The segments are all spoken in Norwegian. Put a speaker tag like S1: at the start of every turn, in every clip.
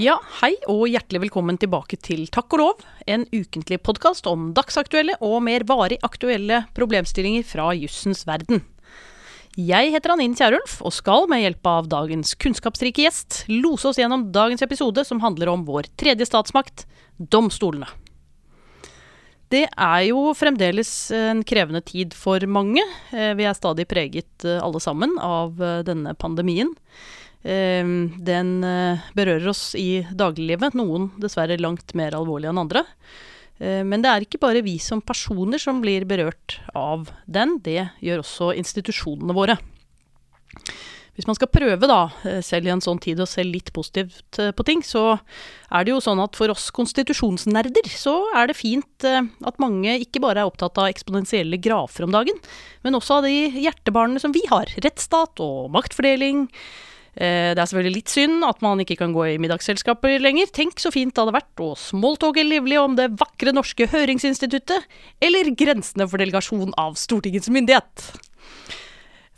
S1: Ja, hei og hjertelig velkommen tilbake til Takk og lov, en ukentlig podkast om dagsaktuelle og mer varig aktuelle problemstillinger fra jussens verden. Jeg heter Anine Kierulf og skal med hjelp av dagens kunnskapsrike gjest lose oss gjennom dagens episode som handler om vår tredje statsmakt, domstolene. Det er jo fremdeles en krevende tid for mange. Eh, Vi er stadig preget eh, alle sammen av eh, denne pandemien. Eh, Den eh, berører oss i dagliglivet, noen dessverre langt mer alvorlig enn andre. Eh, Men det er ikke bare vi som personer som blir berørt av den, det gjør også institusjonene våre. Hvis man skal prøve, da, eh, selv i en sånn tid, å se litt positivt på ting, så er det jo sånn at for oss konstitusjonsnerder, så er det fint at mange ikke bare er opptatt av eksponentielle grafer om dagen, men også av de hjertebarnene som vi har. Rettsstat og maktfordeling. Eh, Det er selvfølgelig litt synd at man ikke kan gå i middagsselskaper lenger. Tenk så fint det hadde vært å smalltalke livlig om det vakre norske høringsinstituttet, eller grensene for delegasjon av Stortingets myndighet.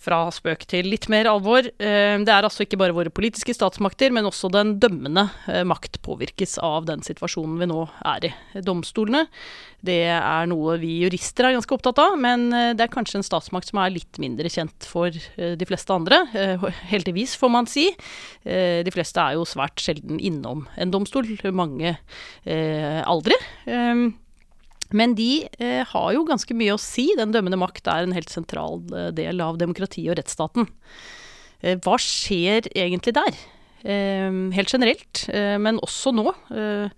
S1: Fra spøk til litt mer alvor. Eh, Det er altså ikke bare våre politiske statsmakter, men også den dømmende eh, makt påvirkes av den situasjonen vi nå er i. Domstolene, det er noe vi jurister er ganske opptatt av, men eh, det er kanskje en statsmakt som er litt mindre kjent for de fleste andre. Heldigvis, får man si. De fleste er jo svært sjelden innom en domstol, mange aldri. Men de eh, har jo ganske mye å si. Den dømmende makt er en helt sentral eh, del av demokratiet og rettsstaten. Eh, hva skjer egentlig der? Eh, helt generelt, eh, men også nå. Eh,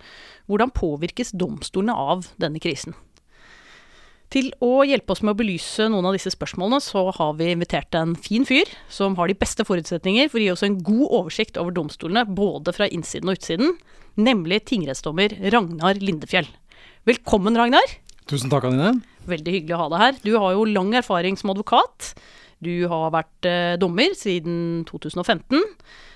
S1: hvordan påvirkes domstolene av denne krisen? Til å hjelpe oss med å belyse noen av disse spørsmålene, så har vi invitert en fin fyr som har de beste forutsetninger for å gi oss en god oversikt over domstolene, både fra innsiden og utsiden, nemlig tingrettsdommer Ragnar Lindefjell. Velkommen, Ragnar.
S2: Tusen takk, Anine.
S1: Veldig hyggelig å ha deg her. Du har jo lang erfaring som advokat. Du har vært eh, dommer siden 2015.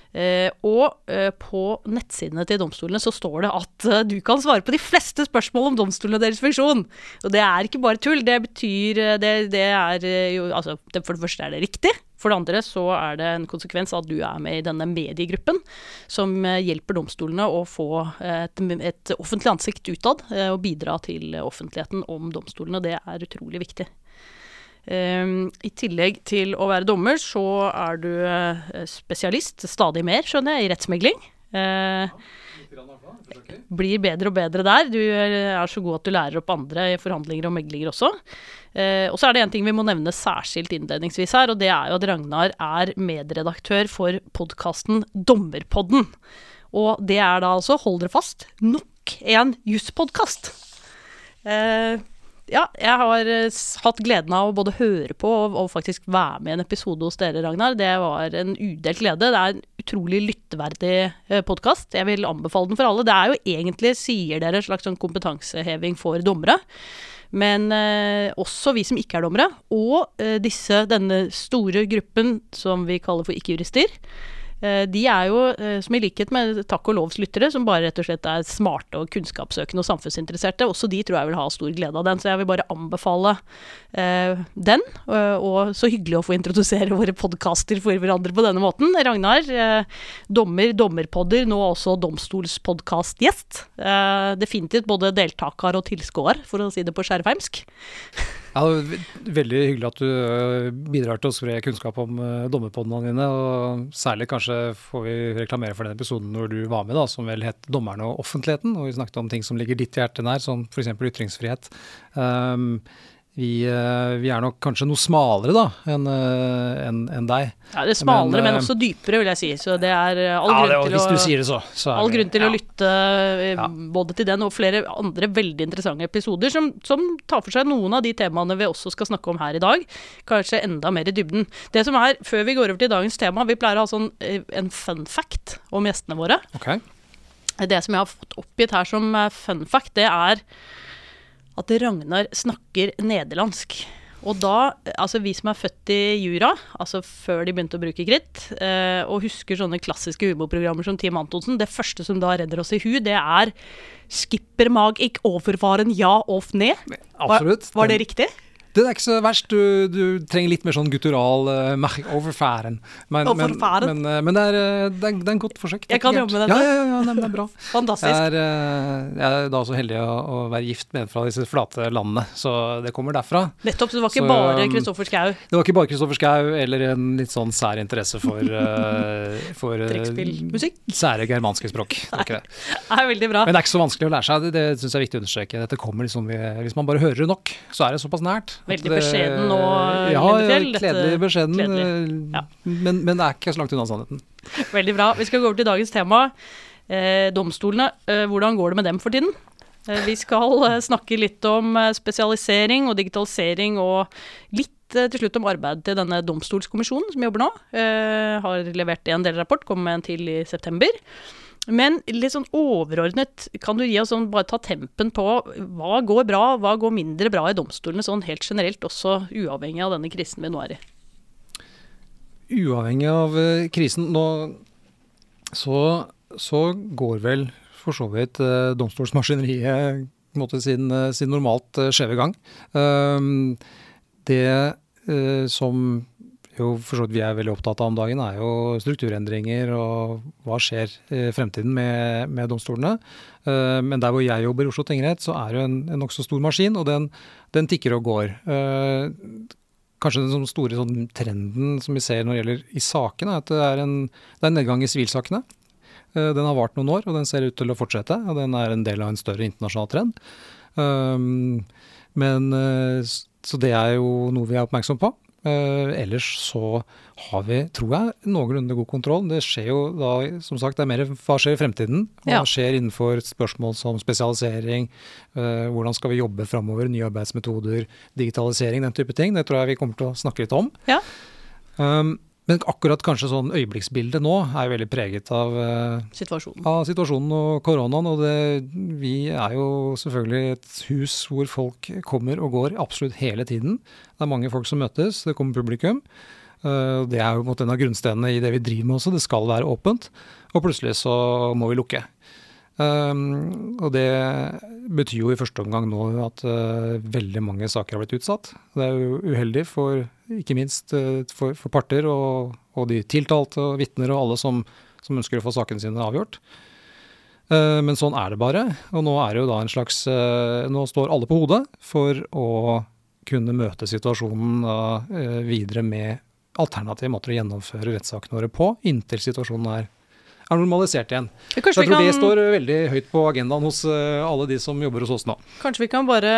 S1: Eh, og eh, på nettsidene til domstolene så står det at eh, du kan svare på de fleste spørsmål om domstolene og deres funksjon. Og det er ikke bare tull. Det betyr Det, det er jo Altså, for det første er det riktig. For det andre så er det en konsekvens at du er med i denne mediegruppen som hjelper domstolene å få et, et offentlig ansikt utad og bidra til offentligheten om domstolene. Det er utrolig viktig. Um, I tillegg til å være dommer, så er du eh, spesialist, stadig mer, skjønner jeg, i rettsmegling. Eh, blir bedre og bedre der. Du eh, er så god at du lærer opp andre i forhandlinger og meglinger også. Og så er det en ting vi må nevne særskilt innledningsvis her, og det er jo at Ragnar er medredaktør for podkasten Dommerpodden. Og det er da altså, hold dere fast, nok en jusspodkast. Eh, ja, jeg har eh, hatt gleden av å både høre på og, og faktisk være med i en episode hos dere, Ragnar. Det var en udelt glede. Det er en utrolig lytteverdig eh, podkast. Jeg vil anbefale den for alle. Det er jo egentlig, sier dere, en slags sånn kompetanseheving for dommere. Men eh, også vi som ikke er dommere, og eh, disse, denne store gruppen som vi kaller for ikke-jurister. Eh, De er jo, eh, som i likhet med Takk og lovs lyttere, som bare rett og slett er smarte og kunnskapssøkende og samfunnsinteresserte, også de tror jeg vil ha stor glede av den. Så jeg vil bare anbefale eh, den. Og, så hyggelig å få introdusere våre podkaster for hverandre på denne måten. Ragnar, dommer, dommerpodder, nå også domstolspodkastgjest. Eh, definitivt både deltaker og tilskuer, for å si det på skjerfheimsk.
S2: Ja, veldig hyggelig at du bidrar til å spre kunnskap om uh, dommerpodene dine. Og særlig kanskje får vi reklamere for den episoden når du var med, da, som vel het 'Dommerne og offentligheten'. Og vi snakket om ting som ligger ditt hjerte nær, som f.eks. ytringsfrihet. Um, vi, vi er nok kanskje noe smalere da enn en, enn- enn deg.
S1: Ja, det er smalere, men,
S2: Men, eh,
S1: også dypere, vil jeg si. Så det er eh, all
S2: Ja,
S1: grunn
S2: det,
S1: til å
S2: sier det, så, så
S1: All grunn til
S2: ja.
S1: å lytte eh,
S2: Ja.
S1: både til den og flere andre veldig interessante episoder som, som tar for seg noen av de temaene vi også skal snakke om her i dag. Kanskje enda mer i dybden. Det som er, Før vi går over til dagens tema, vi pleier å ha sånn, eh, en fun fact om gjestene våre.
S2: Okay.
S1: Det som jeg har fått oppgitt her som eh, fun fact, det er at Ragnar snakker nederlandsk. Og da, altså vi som er født i jura, altså før de begynte å bruke kritt, eh, og husker sånne klassiske humorprogrammer som Team Antonsen, det første som da redder oss i hu, det er 'Skipper mag ik overvaren ja of ne'. Var, var det riktig?
S2: Det er ikke så verst. Du, du trenger litt mer sånn guttural uh, overfæren. Men, men, men, uh, men det, er, uh, det, er, det er en godt forsøk.
S1: Jeg kan jobbe med
S2: det
S1: dette.
S2: Ja, ja, ja, nei, det er bra.
S1: Fantastisk.
S2: Jeg er, jeg er da så heldig å, å være gift med en fra disse flate landene, så det kommer derfra.
S1: Nettopp, så det var ikke
S2: Så,
S1: bare
S2: um,
S1: Kristoffer Schau.
S2: Det var ikke bare Kristoffer Schau eller en litt sånn sær interesse for, uh, for
S1: Trekkspillmusikk.
S2: sære germanske språk. Det. Det
S1: er veldig bra.
S2: Men det er ikke så vanskelig å lære seg. Det, det syns jeg er viktig å understreke. Dette kommer liksom Hvis man bare hører det nok, så er det såpass nært.
S1: Veldig beskjeden og
S2: Ja,
S1: Lindefjell, Ja,
S2: kledelig beskjeden.
S1: kledelig.
S2: eh,
S1: Ja.
S2: Men, men det er ikke så langt unna sannheten.
S1: Veldig bra. Vi skal gå over til dagens tema. Eh, domstolene. Eh, hvordan går det med dem for tiden? Eh, vi skal eh, snakke litt om eh, spesialisering og digitalisering, og litt til slutt om arbeidet til denne domstolskommisjonen som jobber nå. Eh, har levert en delrapport, kommer med en til i september. Men litt sånn overordnet, kan du gi oss sånn, bare ta tempen på hva går bra, hva går mindre bra i domstolene, sånn helt generelt, også uavhengig av denne krisen vi nå er i?
S2: Uavhengig av eh, krisen nå, så, så går vel for så vidt eh, domstolsmaskineriet en måte sin, eh, sin normalt skjeve gang. Um, det eh, som jo for så vidt vi er veldig opptatt av om dagen, er jo strukturendringer og hva skjer i fremtiden med, med domstolene. Eh, men der hvor jeg jobber i Oslo tingrett, så er det en, en nokså stor maskin, og den, den tikker og går. Eh, kanskje den store sånn trenden som vi ser når det gjelder i sakene, er at det er en, det er en nedgang i sivilsakene. Eh, Den har vart noen år, og den ser ut til å fortsette. og Den er en del av en større internasjonal trend. Men Så det er jo noe vi er oppmerksom på. Eh, ellers så har vi, tror jeg, noenlunde god kontroll. Det skjer jo da, som sagt, det er mer hva skjer i fremtiden. Hva
S1: Ja.
S2: skjer innenfor spørsmål som spesialisering, eh, hvordan skal vi jobbe framover, nye arbeidsmetoder, digitalisering, den type ting. Det tror jeg vi kommer til å snakke litt om.
S1: Ja.
S2: Um, men akkurat kanskje sånn øyeblikksbildet nå er jo veldig preget av, eh,
S1: Situasjonen.
S2: av situasjonen og koronaen. Og det, vi er jo selvfølgelig et hus hvor folk kommer og går absolutt hele tiden. Det er mange folk som møtes, det kommer publikum. Eh, Det er jo en av grunnstenene i det vi driver med også, det skal være åpent. Og plutselig så må vi lukke. Um, og det betyr jo i første omgang nå at eh, veldig mange saker har blitt utsatt. Det er jo uheldig for ikke minst eh, for, for parter og, og de tiltalte og vitner og alle som, som ønsker å få sakene sine avgjort. Eh, men sånn er det bare. Og nå er det jo da en slags eh, Nå står alle på hodet for å kunne møte situasjonen videre med alternative måter å gjennomføre rettssakene våre på, inntil situasjonen er, er normalisert igjen. Så jeg
S1: tror
S2: tror det står veldig høyt på agendaen hos eh, alle de som jobber hos oss nå.
S1: Kanskje vi kan bare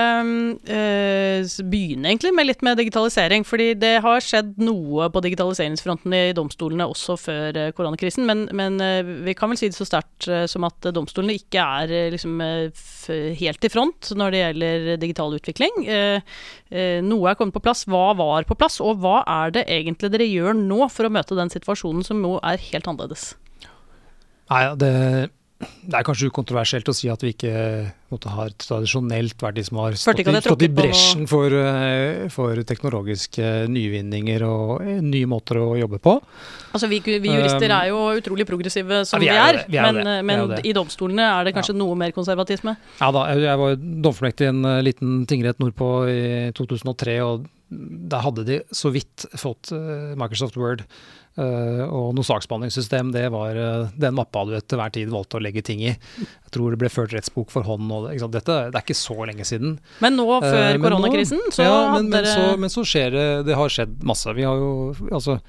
S1: eh, begynne egentlig med litt med digitalisering. Fordi det har skjedd noe på digitaliseringsfronten i domstolene også før eh, koronakrisen. Men, men vi kan vel si det så sterkt som at domstolene ikke er liksom, helt i front når det gjelder digital utvikling. Noe er kommet på plass. Hva var på plass? Og hva er det egentlig dere gjør nå for å møte den situasjonen som nå er helt annerledes?
S2: Nei, det, det er kanskje ukontroversielt å si at vi ikke måtte, har tradisjonelt vært de som har stått, i, stått i bresjen for, eh, for teknologiske nyvinninger og eh, nye måter å jobbe på.
S1: Altså Vi, vi jurister
S2: Um,
S1: er jo utrolig progressive som
S2: ja, vi er
S1: er,
S2: vi er
S1: men,
S2: vi er
S1: men
S2: jo det.
S1: i domstolene er det kanskje noe mer konservatisme?
S2: Ja da, jeg, var jo i en eh, liten tingrett nordpå i 2003, og der hadde de så vidt fått Microsoft Word. Eh, og noe saksbehandlingssystem, det var eh, den mappa du etter hver tid valgte å legge ting i. Jeg tror det ble ført rettsbok for hånd. Og, det- ikke sant? Dette det er ikke så lenge siden.
S1: Men nå,
S2: Eh,
S1: før
S2: men
S1: koronakrisen, så
S2: ja, men, men,
S1: dere
S2: så, men så skjer det Det har skjedd masse. Vi har jo Altså,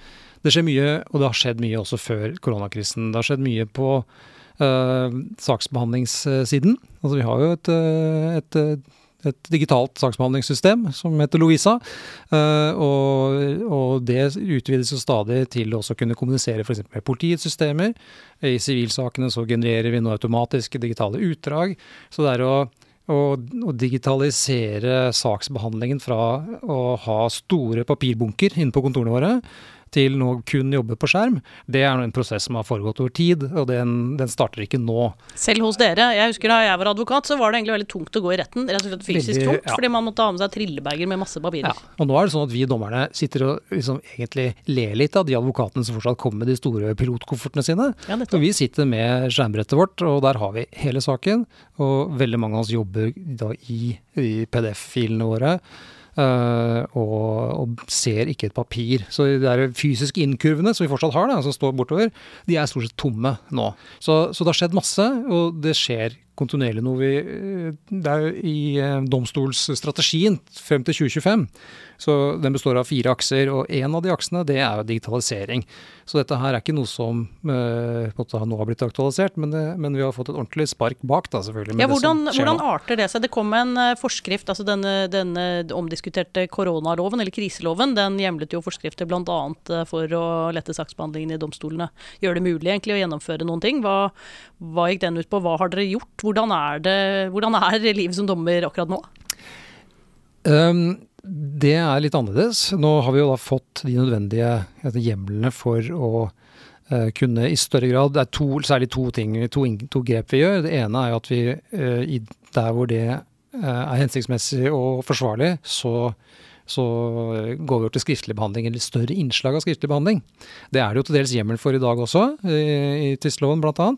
S2: det skjer mye, og det har skjedd mye også før koronakrisen. Det har skjedd mye på uh, saksbehandlingssiden. Altså, vi har jo et, et, et digitalt saksbehandlingssystem som heter Lovisa. øh, og, og det utvides jo stadig til å kunne kommunisere f.eks. med politiets systemer. I sivilsakene så genererer vi nå automatiske digitale utdrag. Så det er å å, å digitalisere saksbehandlingen fra å ha store papirbunker inne på kontorene våre, til nå kun jobbe på skjerm, det er en prosess som har foregått over tid, og den, den starter ikke nå.
S1: Selv hos dere. Jeg husker Da jeg var advokat, så var det egentlig veldig tungt å gå i retten. Rett og slett fysisk
S2: Veldig,
S1: tungt,
S2: ja.
S1: fordi man måtte ha med seg trillebager med masse papirer.
S2: Ja, og nå er det sånn at vi dommerne sitter og liksom egentlig ler litt av de advokatene som fortsatt kommer med de store pilotkoffertene sine.
S1: Ja,
S2: Og vi sitter med skjermbrettet vårt, og der har vi hele saken. Og veldig mange av oss jobber da i, i PDF-filene våre. Uh, og, og, ser ikke et papir. Så de der fysiske innkurvene som vi fortsatt har, da, som står bortover, de er stort sett tomme nå. Så, så det har skjedd masse, og det skjer kontinuerlig noe vi Det er jo i uh, domstolsstrategien frem til 2025. Så den består av fire akser, og én av de aksene det er jo digitalisering. Så dette her er ikke noe som måte, nå har blitt aktualisert, men, det, men, vi har fått et ordentlig spark bak, da selvfølgelig.
S1: Ja, hvordan, hvordan, arter det seg? Det kom en forskrift, altså denne, denne omdiskuterte koronaloven, eller kriseloven, den hjemlet jo forskrifter bl.a. Eh, for å lette saksbehandlingen i domstolene. Gjøre det mulig egentlig å gjennomføre noen ting. Hva, hva gikk den ut på? Hva har dere gjort? Hvordan er, det, hvordan er livet som dommer akkurat nå?
S2: Um, det er litt annerledes. Nå har vi jo da fått de nødvendige hjemlene for å uh, kunne i større grad Det er to, særlig to ting, to, to, grep vi gjør. Det ene er at vi i, der hvor det Eh, er hensiktsmessig og forsvarlig, så, så går vi over til skriftlig behandling, eller større innslag av skriftlig behandling. Det er det jo til dels hjemmel for i dag også, i, tvistloven bl.a.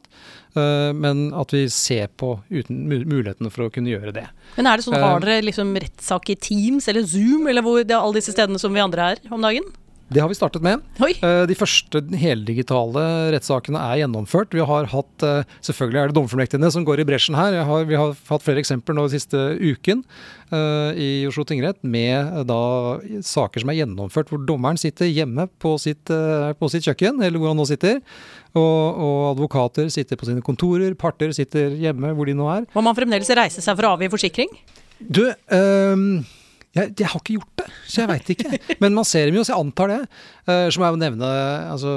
S2: Eh, men at vi ser på uten mulighetene for å kunne gjøre det.
S1: Men er det sånn, Har eh, dere liksom rettssak i Teams eller Zoom, eller hvor det er alle disse stedene som vi andre er om dagen?
S2: Det har vi startet med. Oi. Eh, de første heldigitale rettssakene er gjennomført. Vi har hatt, eh, Selvfølgelig er det dommerfullmektigene som går i bresjen her. Har, vi har hatt flere eksempler nå den siste uken uh, i Oslo tingrett med da saker som er gjennomført hvor dommeren sitter hjemme på sitt, på sitt kjøkken, eller hvor han nå sitter. Og, og, advokater sitter på sine kontorer, parter sitter hjemme hvor de nå er.
S1: Må man fremdeles reise seg for å avgi forsikring?
S2: Du, uh, jeg, jeg, har ikke gjort det, så jeg veit ikke. Men man ser dem jo, så jeg antar det. Uh, så må jeg nevne altså,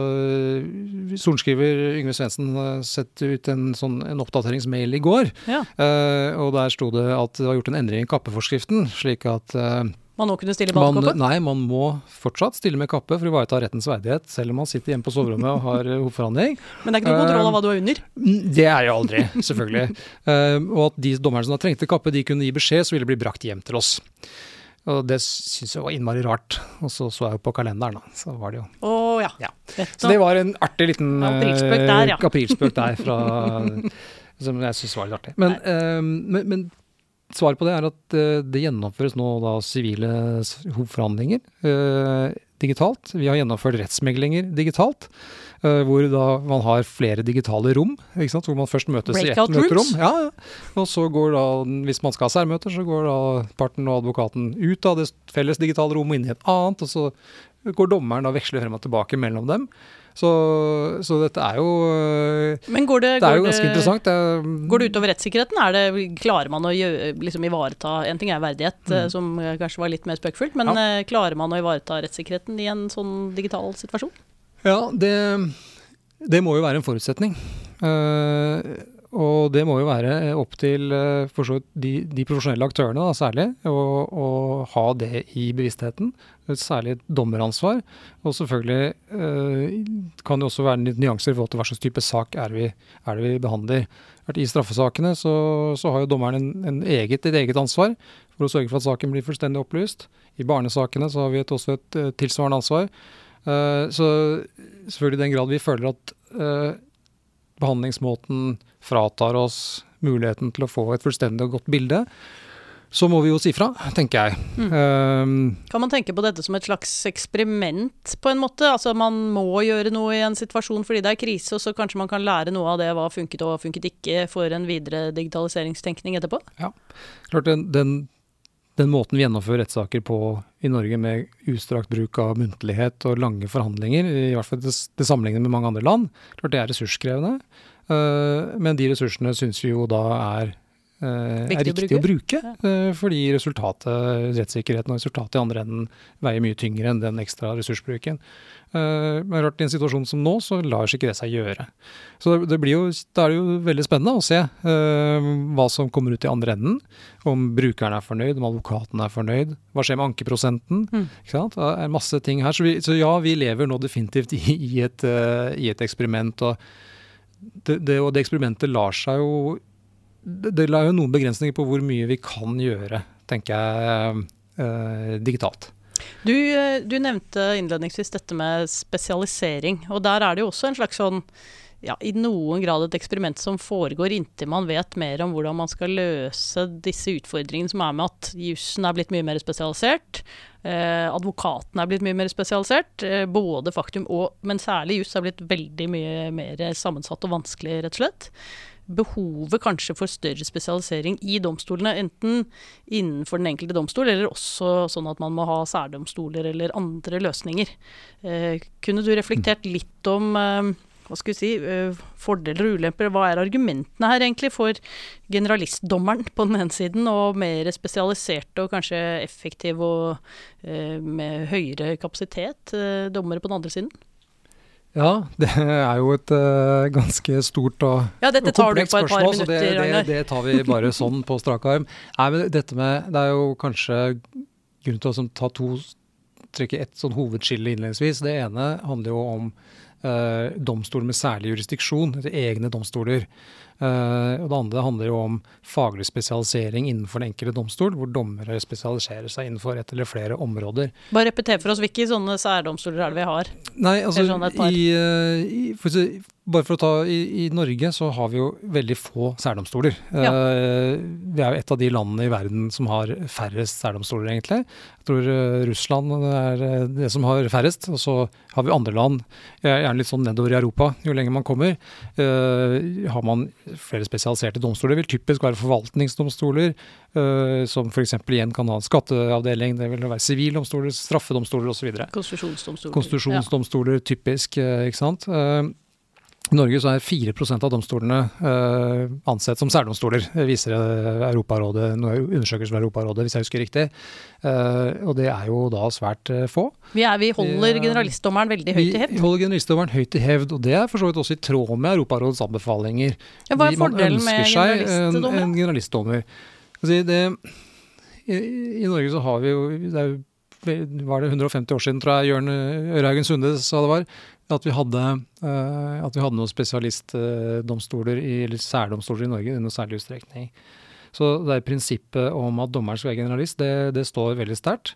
S2: Sorenskriver Yngve Svendsen sett ut en, sånn, en oppdateringsmail i går. Ja. Uh, og der sto det at det var gjort en endring i kappeforskriften, slik at uh,
S1: man kunne stille badekappe?
S2: Nei, man må fortsatt stille med kappe for å ivareta rettens verdighet, selv om man sitter hjemme på soverommet og har hovedforhandling.
S1: Men det er ikke noe kontroll av hva du er under?
S2: Det er jo aldri, selvfølgelig. og at de dommerne som da trengte kappe, de kunne gi beskjed, så ville det bli brakt hjem til oss. Og det syns jeg var innmari rart. Og så så jeg jo på kalenderen, da. Så var det jo
S1: oh, ja.
S2: ja. Så det var en artig liten
S1: aprilspøk der, ja.
S2: Eh, aprilspøk der fra, som jeg syns var litt artig. Men, um, men, men, svaret på det er at uh, det gjennomføres nå da sivile hovedforhandlinger uh, digitalt. Vi har gjennomført rettsmeglinger digitalt. Uh, hvor da man har flere digitale rom, hvor man først møtes i ett møterom. Ja, og så går da, hvis man skal ha særmøter, så går da parten og advokaten ut av det felles digitale rommet og inn i et annet, og så går dommeren og veksler frem og tilbake mellom dem. Så, så, dette er jo
S1: øh, Men går det,
S2: det er jo ganske det, interessant.
S1: Det, går det utover rettssikkerheten? Er det, klarer man å gjøre, liksom ivareta En ting er verdighet, mm. som kanskje var litt mer spøkefullt, men ja. klarer man å ivareta rettssikkerheten i en sånn digital situasjon?
S2: Ja, det, det må jo være en forutsetning. Uh, og det må jo være opp til uh, de, de, profesjonelle aktørene da, særlig, å, ha det i bevisstheten. Særlig et dommeransvar. Og selvfølgelig eh, kan det også være litt nyanser i forhold til hva slags type sak er, vi, er det vi behandler. I straffesakene så, så har jo dommeren en, en eget, et eget ansvar for å sørge for at saken blir fullstendig opplyst. I barnesakene så har vi et, også et tilsvarende ansvar. Eh, så selvfølgelig i den grad vi føler at uh, behandlingsmåten fratar oss muligheten til å få et fullstendig og godt bilde, så må vi jo si fra, tenker jeg. Mm.
S1: Um, kan man tenke på dette som et slags eksperiment, på en måte? Altså man må gjøre noe i en situasjon fordi det er krise, og så kanskje man kan lære noe av det, hva funket og hva funket ikke, for en videre digitaliseringstenkning etterpå?
S2: Ja, klart den, den den måten vi gjennomfører rettssaker på i Norge med utstrakt bruk av muntlighet og lange forhandlinger, i hvert fall det sammenlignet med mange andre land, klart det er ressurskrevende. Uh, men de ressursene syns vi jo da er, uh, er riktig å bruke, å bruke uh, fordi resultatet, rettssikkerheten og resultatet i andre enden veier mye tyngre enn den ekstra ressursbruken. Uh, men rart, i en situasjon som nå, så lar ikke det seg gjøre. Så det, blir jo, da er det jo veldig spennende å se hva som kommer ut i andre enden. Om brukeren er fornøyd, om advokaten er fornøyd. Hva skjer med ankeprosenten? Mm. Ikke sant? Det er masse ting her. Så, vi, så ja, vi lever nå definitivt i, i, et, i et, eksperiment. Og det, det, og det eksperimentet lar seg jo det, det lar jo noen begrensninger på hvor mye vi kan gjøre, tenker jeg, digitalt.
S1: Du, eh, du, nevnte innledningsvis dette med spesialisering. Og der er det jo også en slags sånn ja, i noen grad et eksperiment som foregår inntil man vet mer om hvordan man skal løse disse utfordringene som er med at jussen er blitt mye mer spesialisert. Eh, advokaten er blitt mye mer spesialisert. Eh, både faktum og, men særlig juss er blitt veldig mye mer sammensatt og vanskelig, rett og slett. Behovet kanskje for større spesialisering i domstolene, enten innenfor den enkelte domstol, eller også sånn at man må ha særdomstoler eller andre løsninger. Eh, kunne du reflektert litt om eh, hva skal vi si, eh, fordeler og ulemper. Hva er argumentene her egentlig for generalistdommeren på den ene siden, og mer spesialiserte og kanskje effektive og eh, med høyere kapasitet eh, dommere på den andre siden?
S2: Ja, det er jo et uh, ganske stort og,
S1: ja, dette tar du på et par
S2: minutter, det, det, det, tar vi bare sånn på strak arm. Nei, men dette med, Det er jo kanskje grunn til å ta to trekke ett sånn hovedskille innledningsvis. Det ene handler jo om domstoler med særlig jurisdiksjon, egne domstoler. Eh, og det andre handler jo om faglig spesialisering innenfor den enkelte domstol, hvor dommere spesialiserer seg innenfor et eller flere områder.
S1: Bare repeter for oss, hvilke sånne særdomstoler er det vi har?
S2: Nei, altså, sånn i, eh, i, for, bare for å ta, i, i, Norge så har vi jo veldig få særdomstoler. Ja. Uh, vi er jo et av de landene i verden som har færrest særdomstoler, egentlig. Jeg tror uh, Russland er uh, det som har færrest. Og så har vi andre land, gjerne litt sånn nedover i Europa, jo lenger man kommer. har man flere spesialiserte domstoler. Det vil typisk være forvaltningsdomstoler, som f.eks. igjen kan ha en skatteavdeling. Det vil være sivildomstoler, straffedomstoler osv.
S1: Konstitusjonsdomstoler.
S2: Konstitusjonsdomstoler, ja. typisk, ikke sant. I Norge så er 4% av domstolene uh, ansett som særdomstoler, viser Europarådet, undersøkelser fra Europarådet, hvis jeg husker riktig. Uh, og det er jo da svært uh, få.
S1: Vi, er, vi holder generalistdommeren veldig høyt i hevd?
S2: Vi holder generalistdommeren høyt i hevd, og det er for så vidt også i tråd med Europarådets anbefalinger.
S1: Ja, hva er fordelen med
S2: generalistdommer? En, en generalistdommer. Altså, det, i, i, Norge så har vi jo det er jo var det 150 år siden, tror jeg Jørn Ørhaugen Sunde sa det var, at vi hadde, uh, at vi hadde noen spesialistdomstoler, eller særdomstoler i Norge i noe særlig utstrekning. Så det er prinsippet om at dommeren skal være generalist, det, det står veldig sterkt.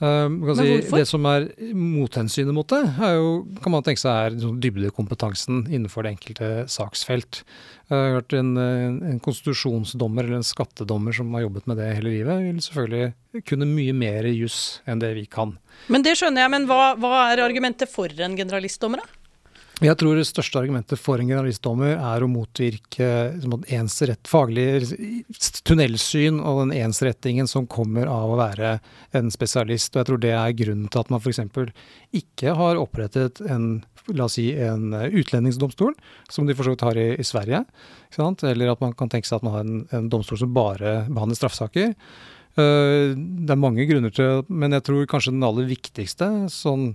S2: Um, Men si. Det som er mothensynet mot det, er jo, kan man tenke seg er liksom dybdekompetansen innenfor det enkelte saksfelt. Jeg har hørt en, en konstitusjonsdommer eller en skattedommer som har jobbet med det hele livet, vil selvfølgelig kunne mye mer juss enn det vi kan.
S1: Men det skjønner jeg, men hva, hva er argumentet for en generalistdommer, da?
S2: Jeg tror det største argumentet for en generalistdommer er å motvirke liksom, ensrett, faglig tunnelsyn og den ensrettingen som kommer av å være en spesialist. Og jeg tror det er grunnen til at man f.eks. ikke har opprettet en la oss si en utlendingsdomstol, som de for så vidt har i, i Sverige. Eller at man kan tenke seg at man har en, en domstol som bare behandler straffesaker. Uh, det er mange grunner til men jeg tror kanskje den aller viktigste sånn,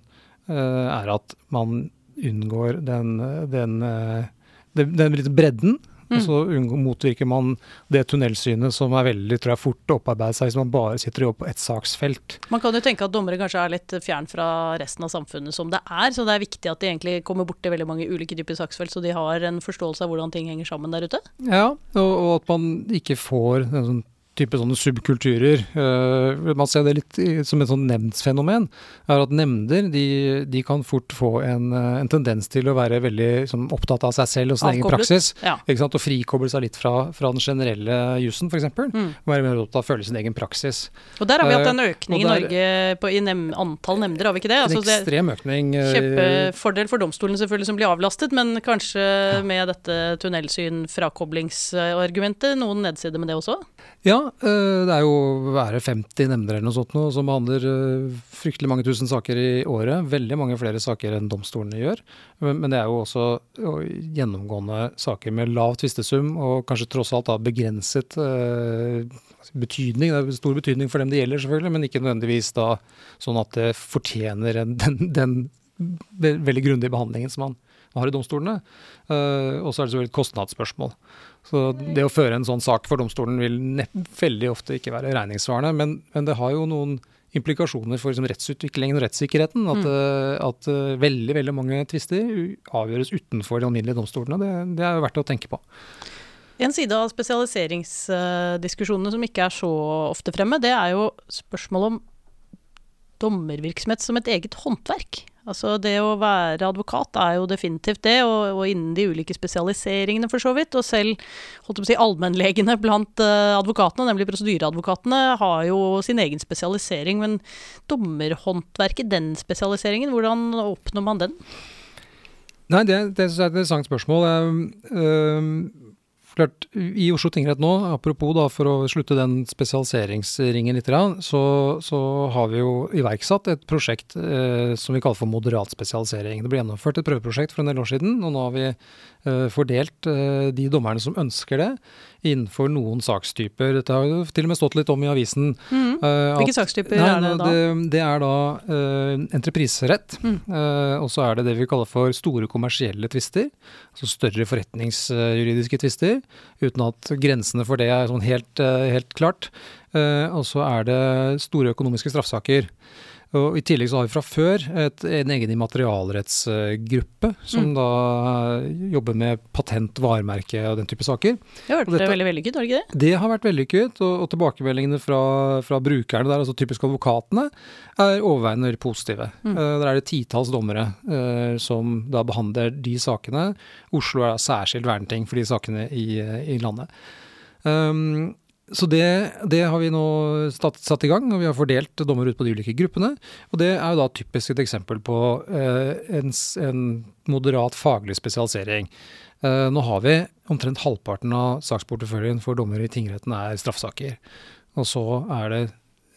S2: uh, er at man unngår den, den, eh, den, den litt bredden. Mm. Og så motvirker man det tunnelsynet som er veldig tror jeg, fort å opparbeide seg hvis man bare sitter og jobber på ett saksfelt.
S1: Man kan jo tenke at dommere kanskje er litt fjern fra resten av samfunnet som det er, så det er viktig at de egentlig kommer borti veldig mange ulike typer saksfelt, så de har en forståelse av hvordan ting henger sammen der ute?
S2: Ja, og, og at man ikke får en sånn type sånne subkulturer. Uh, man ser det litt som et sånn nemndsfenomen. er At nemnder de, de kan fort få en, eh, en, tendens til å være veldig sånn, opptatt av seg selv og sin egen praksis. Ja. Og frikoble seg litt fra, fra den generelle jussen, f.eks. Mm. Være mer opptatt av å føle sin egen praksis.
S1: Og Der har vi hatt en eh, økning der, i Norge på, i nem, antall nemnder, har vi ikke det?
S2: Altså, en ekstrem økning.
S1: Kjempefordel for domstolen selvfølgelig som blir avlastet, men kanskje ja. med dette tunnelsyn, frakoblingsargumentet, noen nedsider med det også?
S2: Ja, eh, det er jo være 50 nemnder eller noe sånt nå, som behandler eh, fryktelig mange tusen saker i året. Veldig mange flere saker enn domstolene gjør. Men det er jo også gjennomgående saker med lav tvistesum og kanskje tross alt da begrenset eh, betydning. Det er stor betydning for dem det gjelder, selvfølgelig, men ikke nødvendigvis da sånn at det fortjener den, den veldig grundige behandlingen som man har i domstolene. og så er det selvfølgelig et kostnadsspørsmål. Så det å føre en sånn sak for domstolen vil veldig ofte ikke være regningssvarende. Men, men, det har jo noen implikasjoner for liksom, rettsutviklingen og rettssikkerheten. At, mm. uh, at uh, veldig veldig mange tvister avgjøres utenfor de alminnelige domstolene. Det, det er jo verdt å tenke på.
S1: En side av spesialiseringsdiskusjonene som ikke er så ofte fremme, det er jo spørsmålet om dommervirksomhet som et eget håndverk. Altså det å være advokat er jo definitivt det, og, og innen de ulike spesialiseringene for så vidt. Og selv holdt å si, allmennlegene blant uh, advokatene, nemlig prosedyreadvokatene, har jo sin egen spesialisering. Men dommerhåndverket, den spesialiseringen, hvordan oppnår man den?
S2: Nei, det, det er et interessant spørsmål. Uh, uh, Klart, I Oslo tingrett nå, apropos da, for å slutte den spesialiseringsringen litt, så, så har vi jo iverksatt et prosjekt eh, som vi kaller for moderat spesialisering. Det ble gjennomført et prøveprosjekt for en del år siden, og nå har vi eh, fordelt eh, de dommerne som ønsker det, innenfor noen sakstyper. Dette har jo til og med stått litt om i avisen.
S1: Mm. Uh, Hvilke sakstyper nei, er det da?
S2: Det, det er da uh, entrepriserett. Mm. Uh, og så er det det vi kaller for store kommersielle tvister. Altså større forretningsjuridiske tvister. Uten at grensene for det er sånn helt, helt klart. og så er det store økonomiske straffesaker. Og I tillegg så har vi fra før et, en egen immaterialrettsgruppe som mm. da jobber med patent, varemerke og den type saker.
S1: Det har vært veldig vellykket, har det ikke det?
S2: Det har vært vellykket, og, og tilbakemeldingene fra, fra, brukerne der, altså typisk advokatene, er overveiende positive. Mm. Uh, der er det titalls dommere uh, som da behandler de sakene. Oslo er særskilt verneting for de sakene i, i landet. Um, så det, det, har vi nå satt, satt, i gang, og vi har fordelt dommer ut på de ulike gruppene. Og det er jo da typisk et eksempel på eh, en, en, moderat faglig spesialisering. Eh, nå har vi omtrent halvparten av saksporteføljen for dommer i tingretten er straffesaker. Og så er det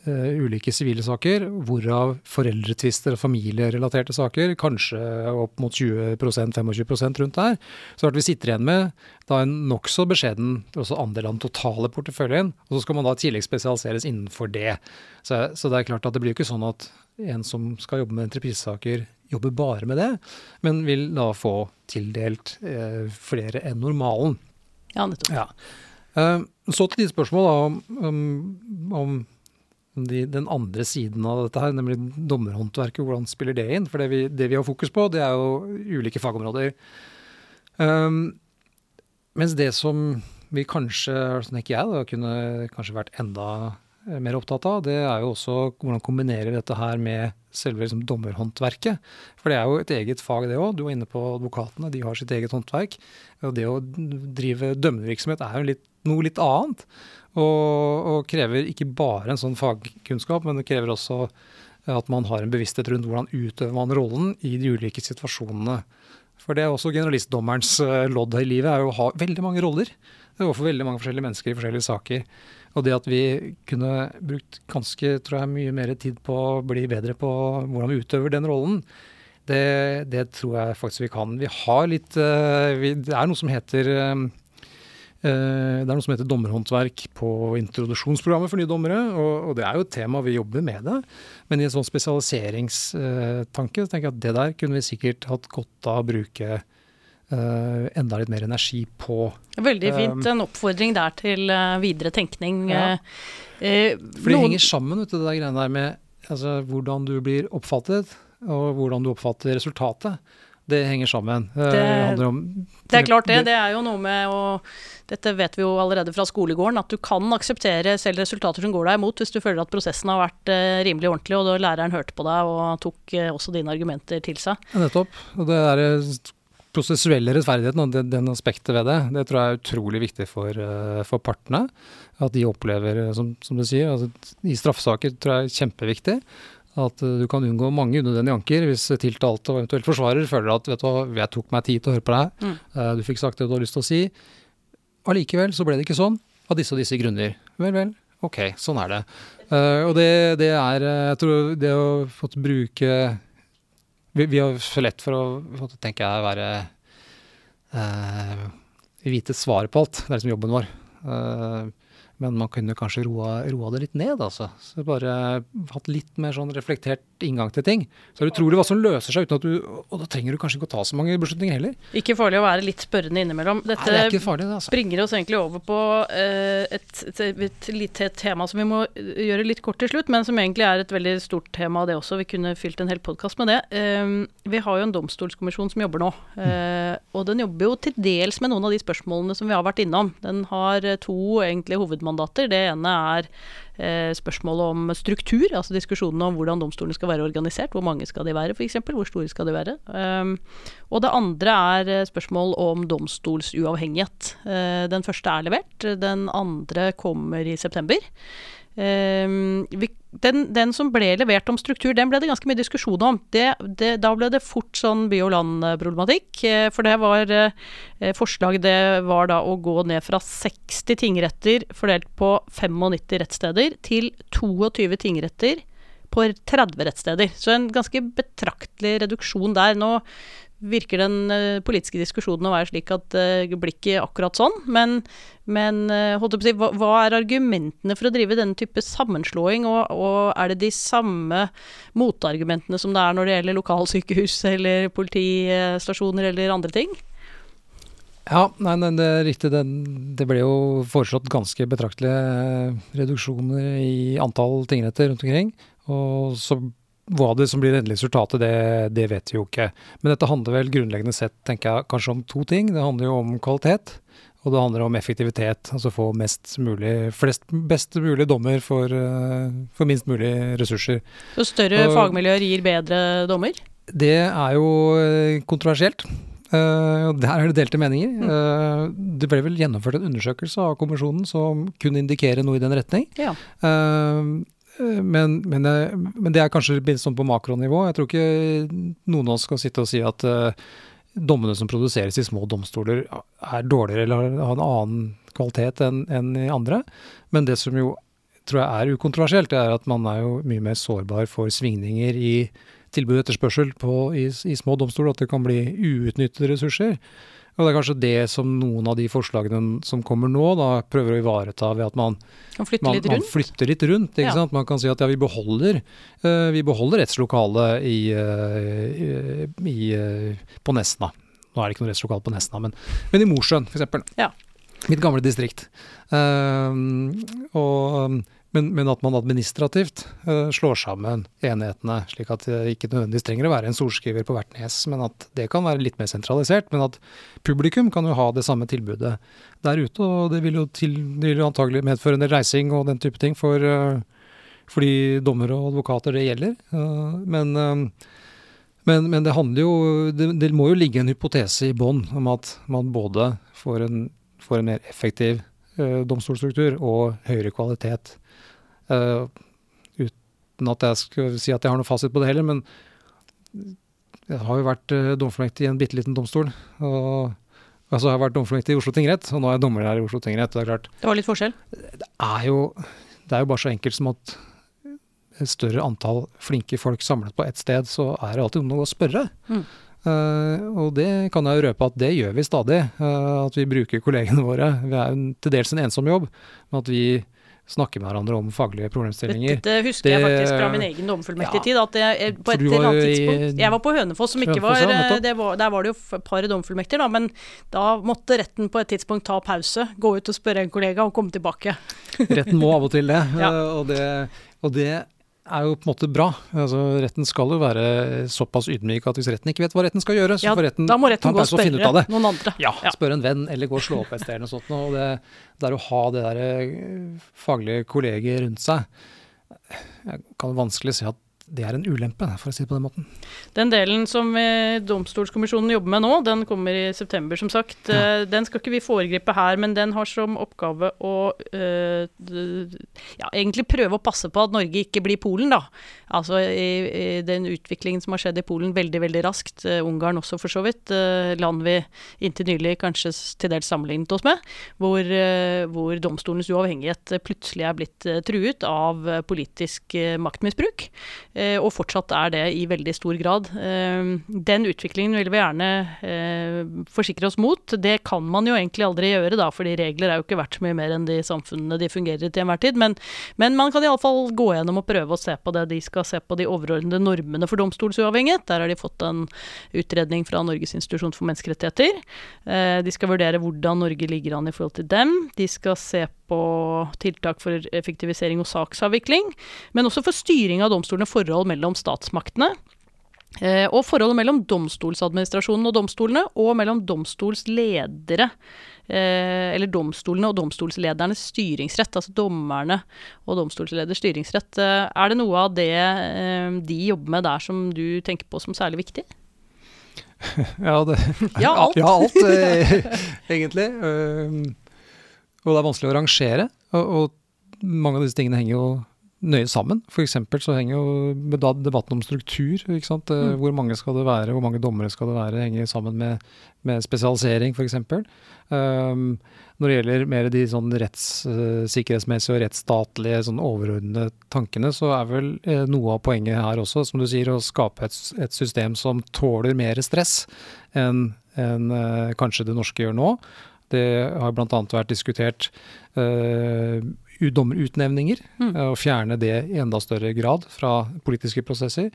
S2: ulike sivile saker, hvorav foreldretvister og familierelaterte saker, kanskje opp mot 20-25% rundt der. Så at vi sitter igjen med da en nokså beskjeden andel av den totale porteføljen, og så skal man da i tillegg spesialiseres innenfor det. Så, så, det er klart at det blir jo ikke sånn at en som skal jobbe med entreprisesaker, jobber bare med det, men vil da få tildelt eh, flere enn normalen.
S1: Ja, nettopp.
S2: Ja. Uh, så til de spørsmål om, om, om de, den andre siden av dette her, nemlig dommerhåndverket. Hvordan spiller det inn? For det vi, det vi har fokus på, det er jo ulike fagområder. Um, mens det som vi kanskje, tenker jeg, da, kunne kanskje vært enda mer opptatt av, det er jo også hvordan kombinere dette her med selve liksom, dommerhåndverket. For det er jo et eget fag, det òg. Du var inne på advokatene, de har sitt eget håndverk. Og det å drive dømmevirksomhet er jo litt, noe litt annet. Og, og, krever ikke bare en sånn fagkunnskap, men det krever også at man har en bevissthet rundt hvordan utøver man rollen i de ulike situasjonene. For det er også generalistdommerens eh, lodd i livet, er jo å ha veldig mange roller. Det er overfor veldig mange forskjellige mennesker i forskjellige saker. Og det at vi kunne brukt ganske tror jeg, mye mer tid på å bli bedre på hvordan vi utøver den rollen, det, det tror jeg faktisk vi kan. Vi har litt uh, vi, Det er noe som heter uh, det er noe som heter dommerhåndverk på introduksjonsprogrammet for nye dommere, og, det er jo et tema vi jobber med det. Men i en sånn spesialiseringstanke så tenker jeg at det der kunne vi sikkert hatt godt av å bruke uh, enda litt mer energi på.
S1: Veldig fint. En oppfordring der til videre tenkning. Ja.
S2: For det henger sammen, vet du, det der greiene der med altså, hvordan du blir oppfattet, og hvordan du oppfatter resultatet det henger sammen.
S1: Det, det, om, det, er klart det. Det er jo noe med å Dette vet vi jo allerede fra skolegården, at du kan akseptere selv resultater som går deg imot, hvis du føler at prosessen har vært eh, rimelig ordentlig, og da læreren hørte på deg og tok eh, også dine argumenter til seg.
S2: Ja, nettopp. Og det er prosessuelle rettferdigheten og den, den, aspektet ved det, det tror jeg er utrolig viktig for, for partene. At de opplever, som, som du sier, altså, i straffesaker tror jeg er kjempeviktig. At eh, du kan unngå mange unødvendige anker hvis tiltalte og eventuelt forsvarer føler at vet du hva, jeg tok meg tid til å høre på deg, mm. uh, du fikk sagt det du har lyst til å si. Allikevel så ble det ikke sånn, av disse og disse grunner. Vel, vel, ok, sånn er det. Uh, og det, det, er Jeg tror det å få bruke vi, vi, har for lett for å, tenker jeg, være uh, vite svaret på alt. Det er liksom jobben vår. Uh, men man kunne kanskje roa, roa, det litt ned, altså. Så bare hatt litt mer sånn reflektert inngang til ting. Så er det utrolig hva som løser seg uten at du Og da trenger du kanskje ikke å ta så mange beslutninger heller.
S1: Ikke farlig å være litt spørrende innimellom. Dette
S2: Nei, det farlig, det, altså.
S1: bringer oss egentlig over på uh, et, et, et, lite tema som vi må gjøre litt kort til slutt, men som egentlig er et veldig stort tema, det også. Vi kunne fylt en hel podkast med det. Uh, vi har jo en domstolskommisjon som jobber nå. Og den jobber jo til dels med noen av de spørsmålene som vi har vært innom. Den har to egentlig hovedmål hovedmandater. Det ene er eh, spørsmålet om struktur, altså diskusjonene om hvordan domstolene skal være organisert. Hvor mange skal de være, f.eks. Hvor store skal de være. Um, og det andre er eh, spørsmål om domstolsuavhengighet. Uh, den første er levert, den andre kommer i september. Um, vi, den, den, som ble levert om struktur, den ble det ganske mye diskusjon om. Det, det, da ble det fort sånn by og land-problematikk. Eh, for det var eh, Forslaget det var da å gå ned fra 60 tingretter fordelt på 95 rettssteder til 22 tingretter på 30 rettssteder. Så en ganske betraktelig reduksjon der. Nå virker den uh, politiske diskusjonen å være slik at det uh, blir ikke akkurat sånn. Men, men uh, si, hva, hva, er argumentene for å drive denne type sammenslåing, og, og, er det de samme motargumentene som det er når det gjelder lokalsykehus eller politistasjoner eller andre ting?
S2: Ja, nei, nei, det er riktig. Det, det, ble jo foreslått ganske betraktelige eh, reduksjoner i antall tingretter rundt omkring. Og så hva det som blir det endelige resultatet, det, det, vet vi jo ikke. Men dette handler vel grunnleggende sett tenker jeg, kanskje om to ting. Det handler jo om kvalitet, og det handler om effektivitet. Altså få mest mulig, flest, best mulig dommer for, eh, for minst mulig ressurser.
S1: Så større og, fagmiljøer gir bedre dommer?
S2: Det er jo eh, kontroversielt. Uh, der er det delte meninger. Uh, det ble vel gjennomført en undersøkelse av kommisjonen som kunne indikere noe i den retning. Ja. Uh, men, men, men, det er kanskje litt sånn på makronivå. Jeg tror ikke noen av oss skal sitte og si at uh, dommene som produseres i små domstoler er dårligere eller har en annen kvalitet enn en i andre. Men det som jo tror jeg er ukontroversielt, det er at man er jo mye mer sårbar for svingninger i tilbud og etterspørsel på, i, i små domstoler. At det kan bli uutnyttede ressurser. Og det er kanskje det som noen av de forslagene som kommer nå, da prøver å ivareta ved at man,
S1: flytter,
S2: man,
S1: litt
S2: man flytter litt rundt. ja. sant? Man kan si at ja, vi beholder, uh, vi beholder rettslokalet i, uh, i, uh, på Nesna. Nå er det ikke noe rettslokale på Nesna, men, men i Mosjøen f.eks. Ja. Mitt gamle distrikt. og men, men, at man administrativt uh, slår sammen enhetene, slik at det ikke nødvendigvis trenger å være en sorskriver på hvert nes, men at det kan være litt mer sentralisert. Men at publikum kan jo ha det samme tilbudet der ute, og det vil jo, til, det vil jo antagelig medføre en del reising og den type ting for, uh, for de dommere og advokater det gjelder. Uh, men, men, men, det handler jo det, det, må jo ligge en hypotese i bånn om at man både får en, får en mer effektiv domstolstruktur og høyere kvalitet Uh, uten at jeg skal si at jeg har noe fasit på det heller, men jeg har jo vært uh, dommerfullmektig i en bitte liten domstol. og Altså, jeg har vært dommerfullmektig i Oslo tingrett, og nå er jeg dommer her i Oslo tingrett. Det er klart.
S1: Det var litt forskjell?
S2: Det er jo, det er jo bare så enkelt som at et større antall flinke folk samlet på ett sted, så er det alltid noe å spørre. Mm. Uh, og det kan jeg jo røpe at det gjør vi stadig. Uh, at vi bruker kollegene våre. Vi er jo til dels en ensom jobb, men at vi snakke med hverandre om faglige problemstillinger.
S1: Dette husker det, jeg faktisk fra min egen domfullmektigtid. Ja, at jeg, på et eller annet tidspunkt Jeg var på Hønefoss, som ikke var, ja, var Der var det jo et par domfullmektiger, da, men da måtte retten på et tidspunkt ta pause, gå ut og spørre en kollega og komme tilbake.
S2: retten må av og til det, ja. og det. Og det er jo på en måte bra. Altså, retten skal jo være såpass ydmyk at hvis retten ikke vet hva retten skal gjøre, så ja, får retten
S1: da må retten gå og spørre noen andre.
S2: Ja, ja, spørre en venn eller gå og slå opp et sted eller noe sånt. Og det, det er å ha det der eh, faglige kolleger rundt seg Jeg kan vanskelig si at det er en ulempe, for å si det på den måten.
S1: Den delen som eh, Domstolskommisjonen jobber med nå, den kommer i september, som sagt. Ja. Eh, den skal ikke vi foregripe her, men den har som oppgave å uh, ja, egentlig prøve å passe på at Norge ikke blir Polen, da. Altså i, i den utviklingen som har skjedd i Polen veldig, veldig raskt. Ungarn også, for så vidt. Land vi inntil nylig kanskje til dels sammenlignet oss med. Hvor, hvor domstolens uavhengighet plutselig er blitt truet av politisk maktmisbruk. Eh, og fortsatt er det i veldig stor grad. Eh, den utviklingen vil vi gjerne eh, forsikre oss mot. Det kan man jo egentlig aldri gjøre, da, fordi regler er jo ikke verdt så mye mer enn de samfunnene de fungerer i til enhver tid. Men, men man kan iallfall gå gjennom og prøve å se på det. De skal se på de overordnede normene for domstolsuavhengighet. Der har de fått en utredning fra Norges institusjon for menneskerettigheter. De skal vurdere hvordan Norge ligger an i forhold til dem. De skal se på tiltak for effektivisering og saksavvikling, men også for styring av domstolene forhold mellom statsmaktene. Eh, og forholdet mellom domstolsadministrasjonen og domstolene, og mellom domstolsledere. Eh, eller domstolene og domstolsledernes styringsrett, altså dommerne og domstolsleders styringsrett. Eh, er det noe av det de jobber med der som du tenker på som særlig viktig?
S2: Ja, det,
S1: Ja, alt.
S2: Ja, alt egentlig. Og det er vanskelig å rangere. Og, og mange av disse tingene henger jo nøye sammen. Eksempel så henger jo da debatten om struktur. ikke sant? Eh,
S1: Mm.
S2: Hvor mange skal det være, hvor mange dommere skal det være, henger sammen med, med spesialisering f.eks. Um, når det gjelder mer de sånn rettssikkerhetsmessige og rettsstatlige sånn overordnede tankene, så er vel eh, noe av poenget her også, som du sier, å skape et, et system som tåler mer stress enn en, eh, kanskje det norske gjør nå. Det har bl.a. vært diskutert uh, dommerutnevninger,
S1: Mm.
S2: eh, og fjerne det i enda større grad fra politiske prosesser.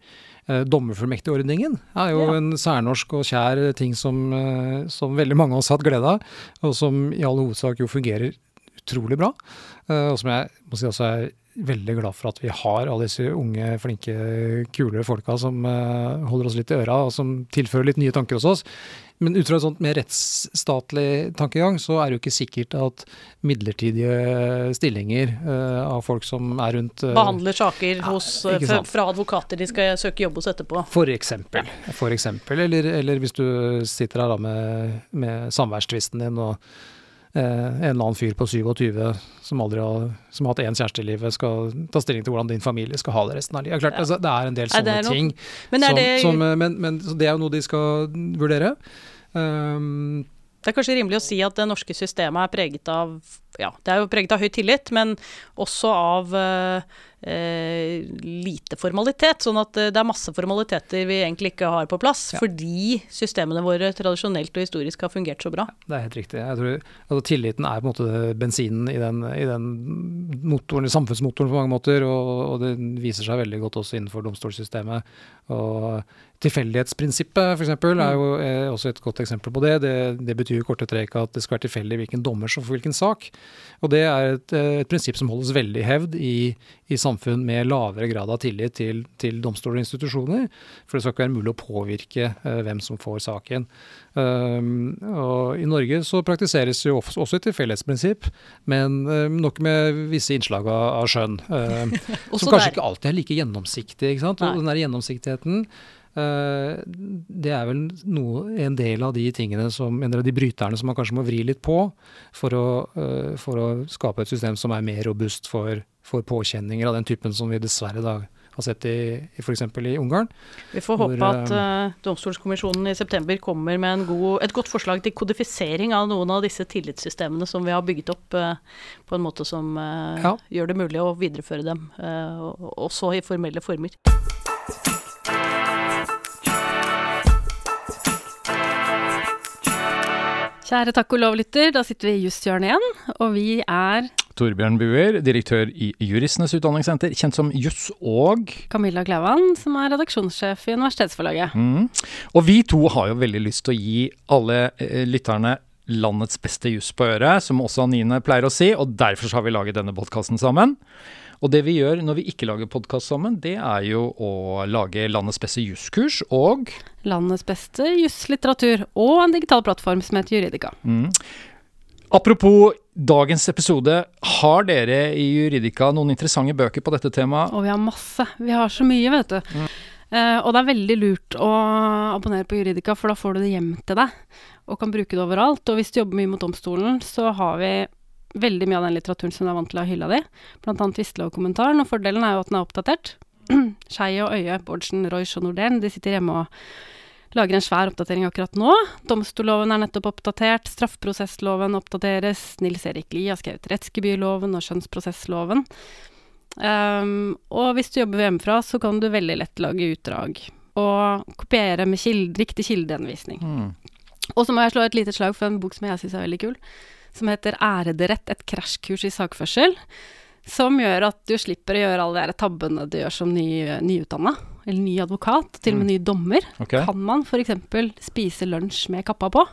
S2: Uh, Dommerfullmektigordningen er jo
S1: Ja.
S2: en særnorsk og kjær ting som, eh, som veldig mange av oss har hatt glede av, og som i all hovedsak jo fungerer utrolig bra. Eh, og som jeg må si også er veldig glad for at vi har alle disse unge, flinke, kule folka som eh, holder oss litt i øra, og som tilfører litt nye tanker hos oss. Men ut fra et sånt mer rettsstatlig tankegang, så er det jo ikke sikkert at midlertidige stillinger uh, av folk som er rundt uh,
S1: Behandler saker hos,
S2: ikke
S1: fra, fra advokater de skal søke jobb hos etterpå.
S2: For eksempel. For eksempel. Eller, eller hvis du sitter her da med, med samværstvisten din og eh, en eller annen fyr på 27 som aldri har, som har hatt én kjæreste i livet, skal ta stilling til hvordan din familie skal ha det resten av livet. Klart,
S1: Ja.
S2: altså, det er en del
S1: Nei,
S2: sånne
S1: noe-
S2: ting.
S1: Men
S2: som,
S1: det,
S2: som, eh, men, men det er jo noe de skal vurdere. Um,
S1: det er kanskje rimelig å si at det norske systemet er preget av ja, det er jo preget av høy tillit, men også av eh, lite formalitet. Sånn at eh, det er masse formaliteter vi egentlig ikke har på plass,
S2: Ja.
S1: fordi systemene våre tradisjonelt og historisk har fungert så bra.
S2: Det er helt riktig. Jeg tror, altså, tilliten er på en måte bensinen i den, i den motoren, samfunnsmotoren på mange måter, og, og det viser seg veldig godt også innenfor domstolssystemet. Og Tilfeldighetsprinsippet for eksempel, er jo er også et godt eksempel på det. Det, det betyr i korte trekk at det skal være tilfeldig hvilken dommer som får hvilken sak. Og det er et, et prinsipp som holdes veldig hevd i, i samfunn med lavere grad av tillit til, til domstoler og institusjoner. For det skal ikke være mulig å påvirke uh, hvem som får saken. Um, og I Norge så praktiseres jo også et tilfeldighetsprinsipp, men uh, nok med visse innslag av, av skjønn.
S1: Uh,
S2: som kanskje
S1: der.
S2: ikke alltid er like gjennomsiktig. ikke sant?
S1: Nei.
S2: Og den der gjennomsiktigheten, det er vel noe, en del av de tingene som, av de bryterne som man kanskje må vri litt på for å, uh, for å skape et system som er mer robust for, for påkjenninger av den typen som vi dessverre da har sett i, f.eks. i Ungarn.
S1: Vi får
S2: Hvor,
S1: håpe at uh, Domstolskommisjonen i september kommer med en god, et godt forslag til kodifisering av noen av disse tillitssystemene som vi har bygget opp uh, på en måte som uh,
S2: Ja.
S1: gjør det mulig å videreføre dem, eh, også i formelle former. Kjære takk og lov-lytter, da sitter vi i Jusshjørnet igjen, og vi er
S3: Torbjørn Buer, direktør i Juristenes utdanningssenter, kjent som Juss og
S1: Camilla Klauan, som er redaksjonssjef i Universitetsforlaget.
S3: mm. Og vi to har jo veldig lyst til å gi alle eh, lytterne landets beste juss på øret, som også Anine pleier å si, og derfor så har vi laget denne podkasten sammen. Og det vi gjør når vi ikke lager podkast sammen, det er jo å lage landets beste jusskurs og
S1: Landets beste jusslitteratur, og en digital plattform som heter Juridika.
S3: mm. Apropos dagens episode, har dere i Juridika noen interessante bøker på dette temaet?
S1: Og vi har masse. Vi har så mye, vet du. Eh, og det er veldig lurt å abonnere på Juridika, for da får du det hjem til deg. Og kan bruke det overalt. Og hvis du jobber mye mot domstolen, så har vi veldig mye av den litteraturen som du er vant til å ha hylla di. Annet Tvistelov-kommentaren. Og fordelen er jo at den er oppdatert. Skei og Øye, Bårdsen, Royce og Nordén, de sitter hjemme og lager en svær oppdatering akkurat nå. Domstolloven er nettopp oppdatert. Straffeprosessloven oppdateres. Nils Erik Lie har skrevet rettsgebyrloven og skjønnsprosessloven. Um, og hvis du jobber hjemmefra, så kan du veldig lett lage utdrag. Og kopiere med kilde, riktig kildeanvisning.
S3: Mm.
S1: Og så må jeg slå et lite slag for en bok som jeg syns er veldig kul. Som heter 'Ærederett et krasjkurs i sakførsel'. Som gjør at du slipper å gjøre alle de tabbene du gjør som ny, nyutdanna. Eller ny advokat, til og med ny dommer.
S3: Okay.
S1: Kan man f.eks. spise lunsj med kappa på?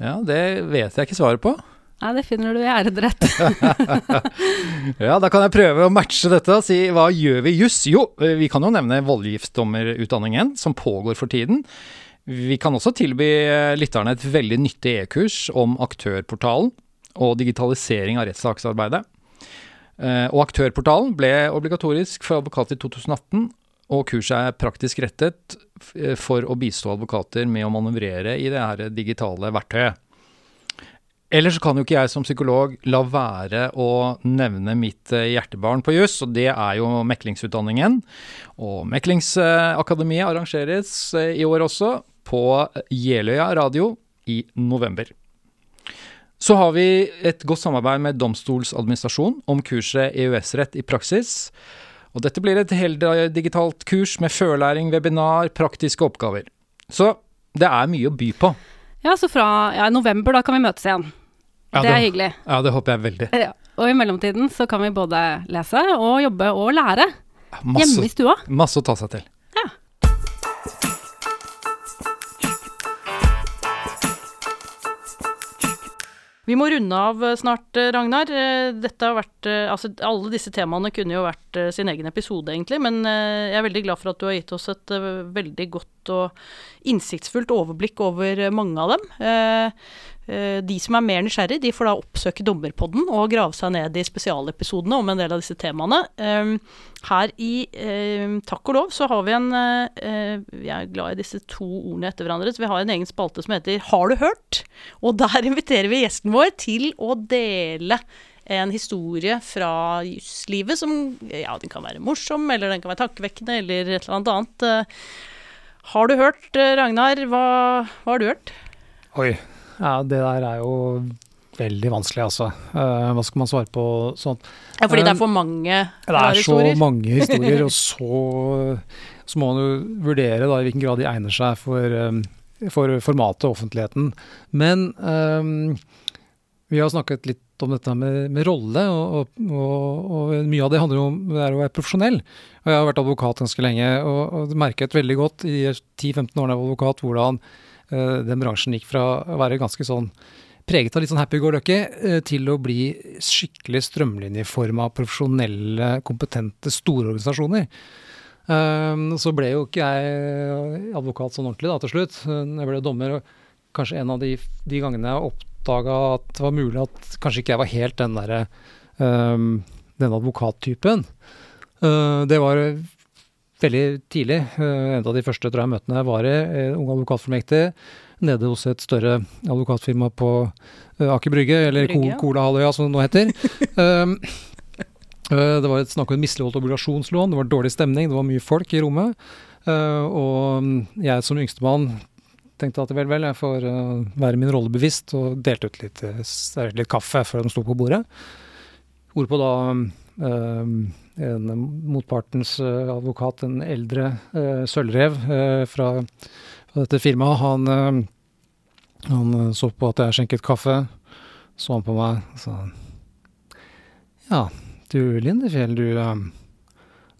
S3: Ja, det vet jeg ikke svaret på.
S4: Nei, det finner du i æredrett.
S3: Ja, da kan jeg prøve å matche dette og si hva gjør vi i juss? Jo, vi kan jo nevne voldgiftsdommerutdanningen som pågår for tiden. Vi kan også tilby eh, lytterne et veldig nyttig e-kurs om Aktørportalen og digitalisering av rettssaksarbeidet. Eh, Og Aktørportalen ble obligatorisk for advokater i 2018, og kurset er praktisk rettet eh, for å bistå advokater med å manøvrere i det her digitale verktøyet. Ellers kan jo ikke jeg som psykolog la være å nevne mitt hjertebarn på juss, og det er jo meklingsutdanningen. Og Meklingsakademiet arrangeres i år også på Jeløya radio i november. Så har vi et godt samarbeid med Domstoladministrasjonen om kurset EØS-rett i praksis. Og dette blir et heldigitalt kurs med førlæring, webinar, praktiske oppgaver. Så det er mye å by på.
S4: Ja, så fra ja, november, da kan vi møtes igjen.
S3: Ja,
S4: det er
S3: det-
S4: hyggelig.
S3: Ja, det håper jeg veldig.
S4: Ja. Og i mellomtiden så kan vi både lese og jobbe og lære hjemme i stua.
S3: masse å ta seg til.
S1: Vi må runde av eh, snart, eh, Ragnar. Eh, vært, altså, alle disse temaene kunne jo vært sin egen episode, egentlig. Men jeg er veldig glad for at du har gitt oss et veldig godt og innsiktsfullt overblikk over mange av dem. Eh, eh, De som er mer nysgjerrig, de får da oppsøke Dommerpodden og grave seg ned i spesialepisodene om en del av disse temaene. Eh, Her i eh, Takk og lov så har vi en vi Jeg er glad i disse to ordene etter hverandre, så vi har en egen spalte som heter Har du hørt? Og der inviterer vi gjesten vår til å dele en historie fra juslivet som Ja, den kan være morsom, eller den kan være tankevekkende, eller et eller annet. Eh, Har du hørt, eh, Ragnar? Hva, hva har du hørt?
S2: Oi. Ja, det der er jo veldig vanskelig, altså. Uh, hva skal man svare på sånt?
S1: Ja, fordi det er for mange
S2: historier?
S1: Det
S2: er så
S1: historier.
S2: mange historier, og så, så må man jo vurdere da, i hvilken grad de egner seg for, um, for formatet og offentligheten. Men um, vi har snakket litt om dette med, med rolle, og, og, og, mye av det handler jo om det er å være profesjonell. Og jeg har vært advokat ganske lenge, og, og merket veldig godt i 10-15 årene jeg var advokat, hvordan eh, den bransjen gikk fra å være ganske sånn preget av litt sånn happy-go-lucky eh, til å bli skikkelig strømlinjeforma, profesjonelle, kompetente, store organisasjoner. Um, så ble jo ikke jeg advokat sånn ordentlig da, til slutt. Jeg ble dommer, og kanskje en av de, de gangene jeg oppdaga at det var mulig at kanskje ikke jeg var helt den derre um, den advokattypen. Uh, det var veldig tidlig. Uh, en av de første tror jeg, møtene var i uh, ung advokatfullmektig nede hos et større advokatfirma på uh, Aker Brygge, eller
S1: Brygge, ja.
S2: Som det nå heter. um, det var et snakk om et misligholdt obligasjonslån, det var dårlig stemning, det var mye folk i rommet. Uh, og um, jeg som yngstemann tenkte at vel, vel, jeg får uh, være min rolle bevisst, og delte ut litt, litt kaffe før de sto på bordet. Hvorpå da um, en motpartens uh, advokat, en eldre uh, sølvrev fra, fra dette firmaet, han, han så på at jeg skjenket kaffe, så han på meg og sa Ja, du Lindefjell, du,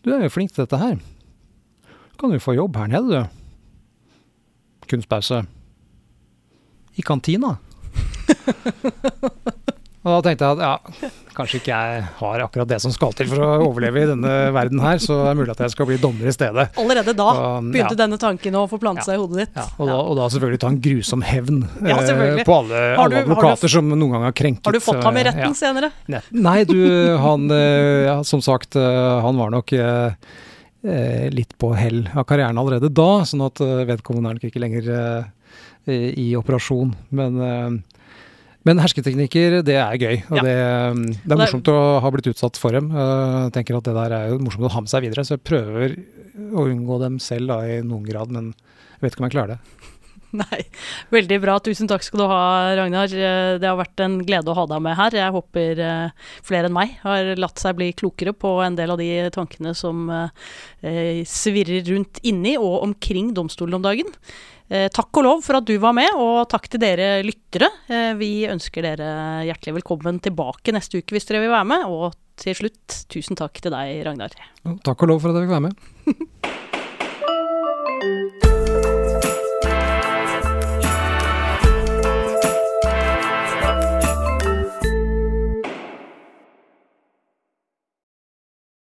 S2: du er jo flink til dette her. Du kan jo få jobb her nede, du kunstpause. I kantina. og da tenkte jeg at ja, kanskje ikke jeg har akkurat det som skal til for å overleve i denne verden her, så det er mulig at jeg skal bli dommer i stedet.
S1: Allerede da
S2: og,
S1: begynte
S2: ja.
S1: denne tanken å forplante seg i hodet ditt.
S2: Ja, og, da, og da selvfølgelig ta en grusom hevn
S1: Ja,
S2: eh, på alle,
S1: du-
S2: alle
S1: har du-
S2: advokater som noen gang har krenket
S1: Har du fått ham i
S2: eh,
S1: retten
S2: ja.
S1: senere?
S2: Ne- Nei, du, han eh, ja, Som sagt, eh, han var nok litt på hell av karrieren allerede da, sånn at vedkommende er nok ikke lenger i operasjon. Men, men hersketeknikker, det er gøy. Og
S1: Ja.
S2: det, eh, det er morsomt å ha blitt utsatt for dem. Eh, Jeg tenker at det der er jo morsomt å ha med seg videre, så jeg prøver å unngå dem selv da, i noen grad, men jeg vet ikke om jeg klarer det.
S1: Nei. Veldig bra. Tusen takk skal du ha, Ragnar. Eh, Det har vært en glede å ha deg med her. Jeg håper eh, flere enn meg har latt seg bli klokere på en del av de tankene som svirrer rundt inni og omkring domstolen om dagen. Eh, Takk og lov for at du var med, og takk til dere lyttere. Eh, Vi ønsker dere hjertelig velkommen tilbake neste uke hvis dere vil være med. Og til slutt, tusen takk til deg, Ragnar.
S2: Takk og lov for at jeg fikk være med.